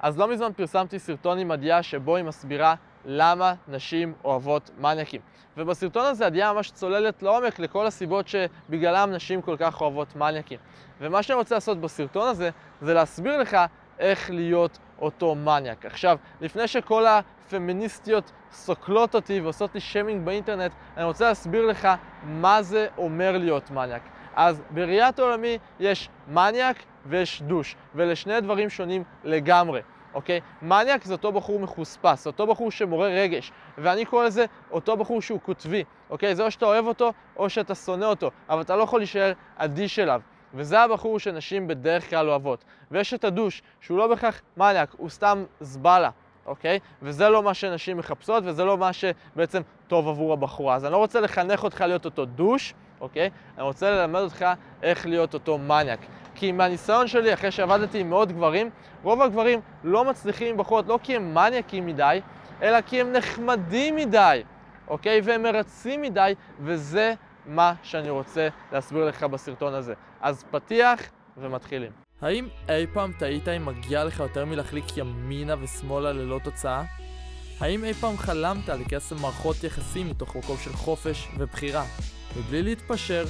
אז לא מזמן פרסמתי סרטון עם עדיה שבו היא מסבירה למה נשים אוהבות מניאקים. ובסרטון הזה עדיה ממש צוללת לעומק לכל הסיבות שבגללם נשים כל כך אוהבות מניאקים. ומה שאני רוצה לעשות בסרטון הזה, זה להסביר לך איך להיות אותו מניאק. עכשיו, לפני שכל הפמיניסטיות סוקלות אותי ועושות לי שיימינג באינטרנט, אני רוצה להסביר לך מה זה אומר להיות מניאק. אז בראיית עולמי יש מניאק ויש דוש, ואלה שני דברים שונים לגמרי. אוקיי? מניאק זה אותו בחור מחוספס, אותו בחור שמעורר רגש, ואני קורא לזה אותו בחור שהוא קוטבי, אוקיי? זה או שאתה אוהב אותו או שאתה שונא אותו, אבל אתה לא יכול להישאר אדיש אליו. וזה הבחור שנשים בדרך כלל אוהבות. ויש את הדוש, שהוא לא בהכרח מניאק, הוא סתם זבלה, אוקיי? וזה לא מה שנשים מחפשות, וזה לא מה שבעצם טוב עבור הבחורה. אז אני לא רוצה לחנך אותך להיות אותו דוש, אוקיי? אני רוצה ללמד אותך איך להיות אותו מניאק. כי מהניסיון שלי, אחרי שעבדתי עם מאות גברים, רוב הגברים לא מצליחים עם בחורות, לא כי הם מניאקים מדי, אלא כי הם נחמדים מדי, אוקיי? והם מרצים מדי, וזה מה שאני רוצה להסביר לך בסרטון הזה. אז פתיח ומתחילים. האם אי פעם טעית אם מגיע לך יותר מלהחליק ימינה ושמאלה ללא תוצאה? האם אי פעם חלמת להיכנס למערכות יחסים מתוך מקום של חופש ובחירה, מבלי להתפשר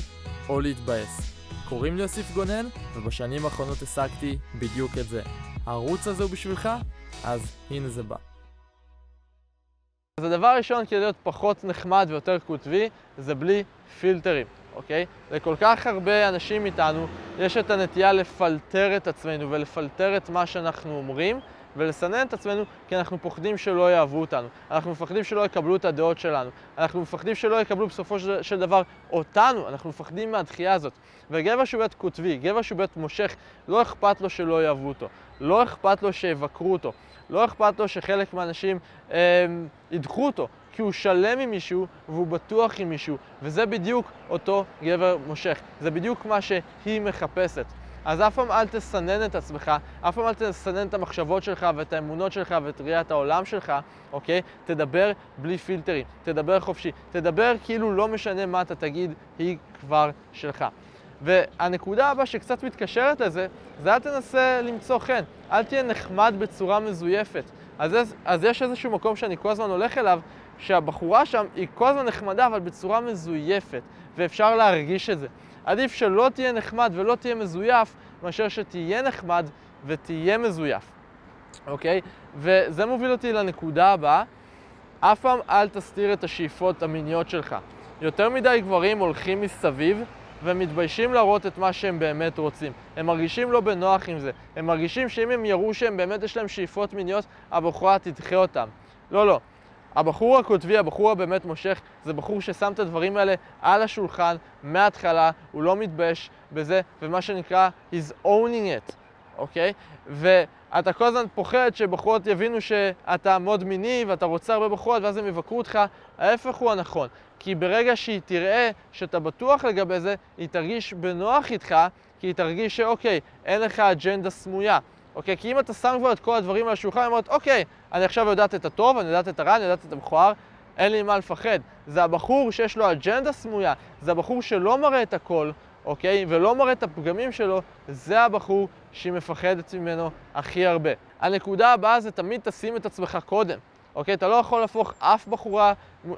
או להתבאס? קוראים לי יוסיף גונן, ובשנים האחרונות השגתי בדיוק את זה. הערוץ הזה הוא בשבילך? אז הנה זה בא. אז הדבר הראשון כדי להיות פחות נחמד ויותר קוטבי, זה בלי פילטרים, אוקיי? לכל כך הרבה אנשים איתנו יש את הנטייה לפלטר את עצמנו ולפלטר את מה שאנחנו אומרים ולסנן את עצמנו כי אנחנו פוחדים שלא יאהבו אותנו, אנחנו מפחדים שלא יקבלו את הדעות שלנו, אנחנו מפחדים שלא יקבלו בסופו של דבר אותנו, אנחנו מפחדים מהדחייה הזאת. וגבר שהוא בית קוטבי, גבר שהוא בית מושך, לא אכפת לו שלא יאהבו אותו, לא אכפת לו שיבקרו אותו, לא אכפת לו שחלק מהאנשים אה, ידחו אותו, כי הוא שלם עם מישהו והוא בטוח עם מישהו, וזה בדיוק אותו גבר מושך, זה בדיוק מה שהיא מחפשת. אז אף פעם אל תסנן את עצמך, אף פעם אל תסנן את המחשבות שלך ואת האמונות שלך ואת ראיית העולם שלך, אוקיי? תדבר בלי פילטרים, תדבר חופשי, תדבר כאילו לא משנה מה אתה תגיד, היא כבר שלך. והנקודה הבאה שקצת מתקשרת לזה, זה אל תנסה למצוא חן, אל תהיה נחמד בצורה מזויפת. אז, אז יש איזשהו מקום שאני כל הזמן הולך אליו, שהבחורה שם היא כל הזמן נחמדה, אבל בצורה מזויפת, ואפשר להרגיש את זה. עדיף שלא תהיה נחמד ולא תהיה מזויף, מאשר שתהיה נחמד ותהיה מזויף, אוקיי? וזה מוביל אותי לנקודה הבאה, אף פעם אל תסתיר את השאיפות המיניות שלך. יותר מדי גברים הולכים מסביב ומתביישים להראות את מה שהם באמת רוצים. הם מרגישים לא בנוח עם זה. הם מרגישים שאם הם יראו שהם באמת יש להם שאיפות מיניות, הבחורה תדחה אותם. לא, לא. הבחור הקוטבי, הבחור הבאמת מושך, זה בחור ששם את הדברים האלה על השולחן מההתחלה, הוא לא מתבייש בזה, ומה שנקרא, he's owning it, אוקיי? ואתה כל הזמן פוחד שבחורות יבינו שאתה מאוד מיני ואתה רוצה הרבה בחורות ואז הם יבקרו אותך, ההפך הוא הנכון. כי ברגע שהיא תראה שאתה בטוח לגבי זה, היא תרגיש בנוח איתך, כי היא תרגיש שאוקיי, אין לך אג'נדה סמויה. אוקיי? כי אם אתה שם כבר את כל הדברים על השולחן, היא אומרת, אוקיי, אני עכשיו יודעת את הטוב, אני יודעת את הרע, אני יודעת את המכוער, אין לי מה לפחד. זה הבחור שיש לו אג'נדה סמויה, זה הבחור שלא מראה את הכל, אוקיי? ולא מראה את הפגמים שלו, זה הבחור שהיא מפחדת ממנו הכי הרבה. הנקודה הבאה זה תמיד תשים את עצמך קודם. אוקיי? אתה לא יכול להפוך אף בחורה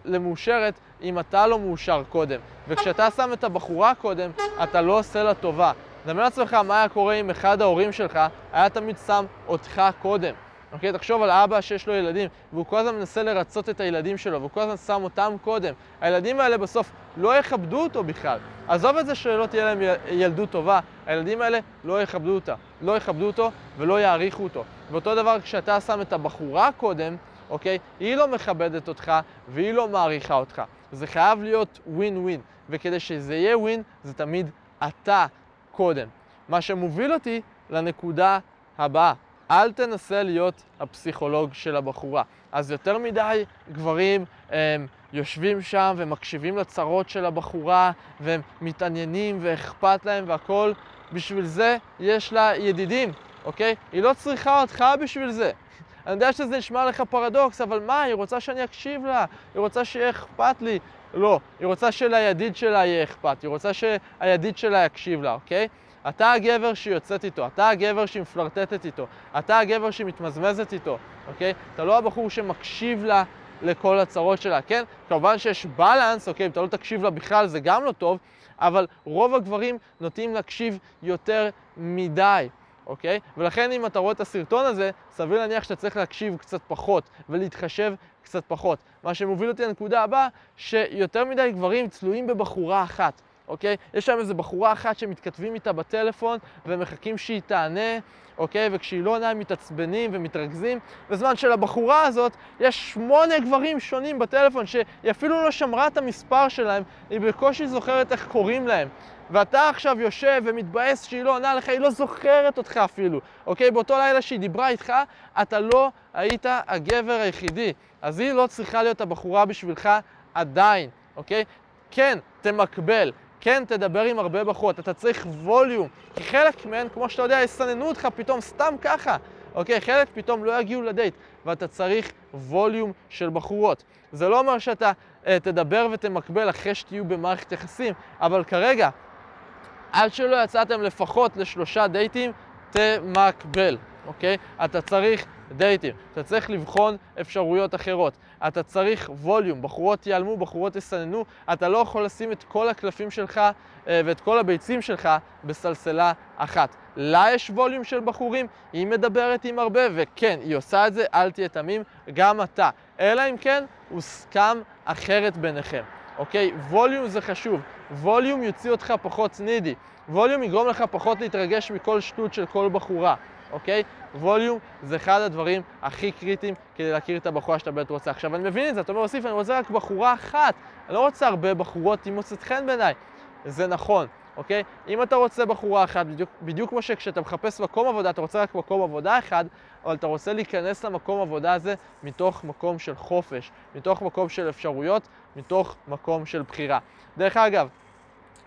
למאושרת אם אתה לא מאושר קודם. וכשאתה שם את הבחורה קודם, אתה לא עושה לה טובה. דמיין לעצמך מה היה קורה אם אחד ההורים שלך היה תמיד שם אותך קודם. אוקיי? תחשוב על אבא שיש לו ילדים, והוא כל הזמן מנסה לרצות את הילדים שלו, והוא כל הזמן שם אותם קודם. הילדים האלה בסוף לא יכבדו אותו בכלל. עזוב את זה שלא תהיה להם ילדות טובה, הילדים האלה לא יכבדו אותה, לא יכבדו אותו ולא יעריכו אותו. ואותו דבר כשאתה שם את הבחורה קודם, אוקיי? היא לא מכבדת אותך והיא לא מעריכה אותך. זה חייב להיות ווין ווין, וכדי שזה יהיה ווין, זה תמיד אתה קודם. מה שמוביל אותי לנקודה הבאה. אל תנסה להיות הפסיכולוג של הבחורה. אז יותר מדי גברים הם יושבים שם ומקשיבים לצרות של הבחורה והם מתעניינים ואכפת להם והכול. בשביל זה יש לה ידידים, אוקיי? היא לא צריכה אותך בשביל זה. אני יודע שזה נשמע לך פרדוקס, אבל מה, היא רוצה שאני אקשיב לה, היא רוצה שיהיה אכפת לי. לא, היא רוצה שלידיד שלה יהיה אכפת, היא רוצה שהידיד שלה יקשיב לה, אוקיי? אתה הגבר שהיא יוצאת איתו, אתה הגבר שהיא מפלרטטת איתו, אתה הגבר שהיא מתמזמזת איתו, אוקיי? אתה לא הבחור שמקשיב לה לכל הצרות שלה, כן? כמובן שיש בלנס, אוקיי? אם אתה לא תקשיב לה בכלל זה גם לא טוב, אבל רוב הגברים נוטים להקשיב יותר מדי. אוקיי? ולכן אם אתה רואה את הסרטון הזה, סביר להניח שאתה צריך להקשיב קצת פחות ולהתחשב קצת פחות. מה שמוביל אותי לנקודה הבאה, שיותר מדי גברים תלויים בבחורה אחת. אוקיי? יש להם איזו בחורה אחת שמתכתבים איתה בטלפון ומחכים שהיא תענה, אוקיי? וכשהיא לא עונה הם מתעצבנים ומתרכזים, בזמן שלבחורה הזאת יש שמונה גברים שונים בטלפון שהיא אפילו לא שמרה את המספר שלהם, היא בקושי זוכרת איך קוראים להם. ואתה עכשיו יושב ומתבאס שהיא לא עונה לך, היא לא זוכרת אותך אפילו, אוקיי? באותו לילה שהיא דיברה איתך, אתה לא היית הגבר היחידי. אז היא לא צריכה להיות הבחורה בשבילך עדיין, אוקיי? כן, תמקבל, כן, תדבר עם הרבה בחורות, אתה צריך ווליום, כי חלק מהן, כמו שאתה יודע, יסננו אותך פתאום סתם ככה, אוקיי? חלק פתאום לא יגיעו לדייט, ואתה צריך ווליום של בחורות. זה לא אומר שאתה אה, תדבר ותמקבל אחרי שתהיו במערכת יחסים, אבל כרגע, עד שלא יצאתם לפחות לשלושה דייטים, תמקבל, אוקיי? אתה צריך דייטים, אתה צריך לבחון אפשרויות אחרות, אתה צריך ווליום, בחורות ייעלמו, בחורות יסננו, אתה לא יכול לשים את כל הקלפים שלך אה, ואת כל הביצים שלך בסלסלה אחת. לה יש ווליום של בחורים, היא מדברת עם הרבה, וכן, היא עושה את זה, אל תהיה תמים, גם אתה. אלא אם כן, הוסכם אחרת ביניכם. אוקיי? ווליום זה חשוב. ווליום יוציא אותך פחות נידי. ווליום יגרום לך פחות להתרגש מכל שטות של כל בחורה. אוקיי? ווליום זה אחד הדברים הכי קריטיים כדי להכיר את הבחורה שאתה באמת רוצה. עכשיו, אני מבין את זה, אתה אומר, אוסיף, אני רוצה רק בחורה אחת. אני לא רוצה הרבה בחורות, היא מוצאת חן בעיניי. זה נכון, אוקיי? אם אתה רוצה בחורה אחת, בדיוק, בדיוק כמו שכשאתה מחפש מקום עבודה, אתה רוצה רק מקום עבודה אחד, אבל אתה רוצה להיכנס למקום עבודה הזה מתוך מקום של חופש, מתוך מקום של אפשרויות, מתוך מקום של בחירה. דרך אגב,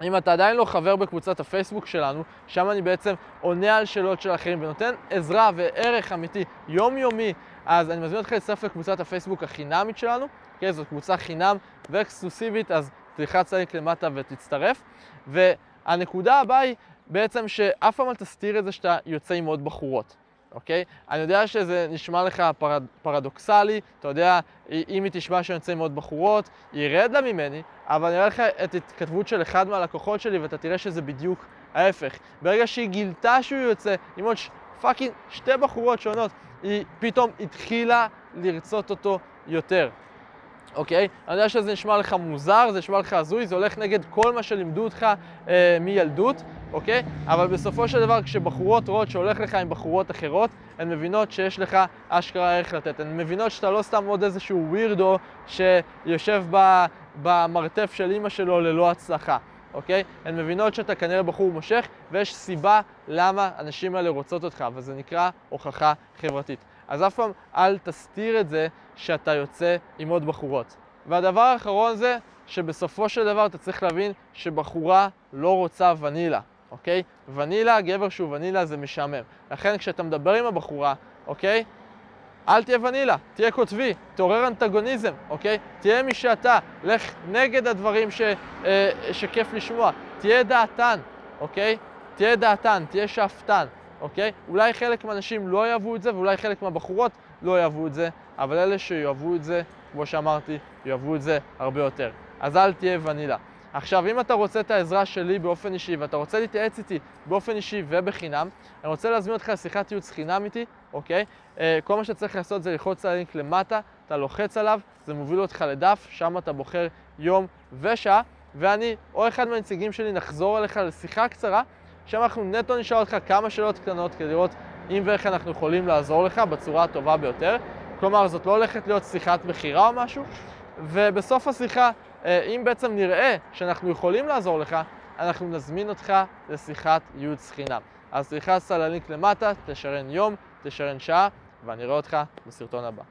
אם אתה עדיין לא חבר בקבוצת הפייסבוק שלנו, שם אני בעצם עונה על שאלות של אחרים ונותן עזרה וערך אמיתי יומיומי, אז אני מזמין אותך להצטרף לקבוצת הפייסבוק החינמית שלנו, כן, זאת קבוצה חינם ואקסקלוסיבית, אז תלחץ לינק למטה ותצטרף. והנקודה הבאה היא בעצם שאף פעם אל תסתיר את זה שאתה יוצא עם עוד בחורות. אוקיי? אני יודע שזה נשמע לך פרד, פרדוקסלי, אתה יודע, אם היא תשמע שאני יוצא עם עוד בחורות, ירד לה ממני, אבל אני אראה לך את התכתבות של אחד מהלקוחות שלי ואתה תראה שזה בדיוק ההפך. ברגע שהיא גילתה שהוא יוצא עם עוד fucking שתי בחורות שונות, היא פתאום התחילה לרצות אותו יותר. אוקיי? אני יודע שזה נשמע לך מוזר, זה נשמע לך הזוי, זה הולך נגד כל מה שלימדו אותך אה, מילדות, אוקיי? אבל בסופו של דבר, כשבחורות רואות שהולך לך עם בחורות אחרות, הן מבינות שיש לך אשכרה ערך לתת. הן מבינות שאתה לא סתם עוד איזשהו weirdo שיושב במרתף של אימא שלו ללא הצלחה. אוקיי? הן מבינות שאתה כנראה בחור מושך, ויש סיבה למה הנשים האלה רוצות אותך, וזה נקרא הוכחה חברתית. אז אף פעם אל תסתיר את זה שאתה יוצא עם עוד בחורות. והדבר האחרון זה שבסופו של דבר אתה צריך להבין שבחורה לא רוצה ונילה, אוקיי? ונילה, גבר שהוא ונילה זה משעמם. לכן כשאתה מדבר עם הבחורה, אוקיי? אל תהיה ונילה, תהיה קוטבי, תעורר אנטגוניזם, אוקיי? תהיה מי שאתה, לך נגד הדברים ש, אה, שכיף לשמוע, תהיה דעתן, אוקיי? תהיה דעתן, תהיה שאפתן, אוקיי? אולי חלק מהאנשים לא יאהבו את זה, ואולי חלק מהבחורות לא יאהבו את זה, אבל אלה שיאהבו את זה, כמו שאמרתי, יאהבו את זה הרבה יותר. אז אל תהיה ונילה. עכשיו, אם אתה רוצה את העזרה שלי באופן אישי, ואתה רוצה להתייעץ איתי באופן אישי ובחינם, אני רוצה להזמין אותך לשיחת ייעוץ חינם איתי, אוקיי? אה, כל מה שאתה צריך לעשות זה ללחוץ על הלינק למטה, אתה לוחץ עליו, זה מוביל אותך לדף, שם אתה בוחר יום ושעה, ואני או אחד מהנציגים שלי נחזור אליך לשיחה קצרה, שם אנחנו נטו נשאל אותך כמה שאלות קטנות כדי לראות אם ואיך אנחנו יכולים לעזור לך בצורה הטובה ביותר. כלומר, זאת לא הולכת להיות שיחת מכירה או משהו, ובסוף השיחה, אה, אם בעצם נראה שאנחנו יכולים לעזור לך, אנחנו נזמין אותך לשיחת ייעוץ חינם. אז תלחץ על הלינק למטה, תשרן יום, תשרן שעה, ואני אראה אותך בסרטון הבא.